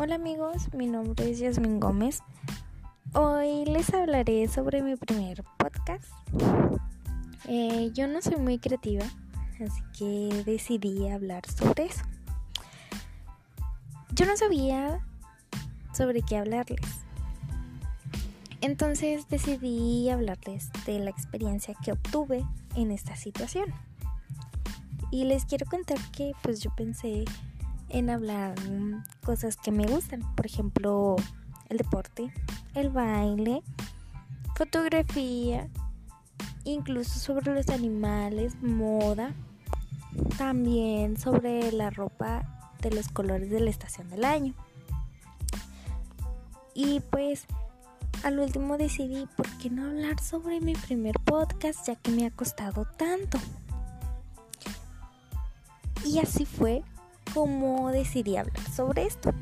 Hola amigos, mi nombre es Yasmin Gómez. Hoy les hablaré sobre mi primer podcast. Eh, yo no soy muy creativa, así que decidí hablar sobre eso. Yo no sabía sobre qué hablarles. Entonces decidí hablarles de la experiencia que obtuve en esta situación. Y les quiero contar que pues yo pensé en hablar cosas que me gustan, por ejemplo, el deporte, el baile, fotografía, incluso sobre los animales, moda, también sobre la ropa de los colores de la estación del año. Y pues al último decidí por qué no hablar sobre mi primer podcast ya que me ha costado tanto. Y así fue como decidí hablar sobre esto.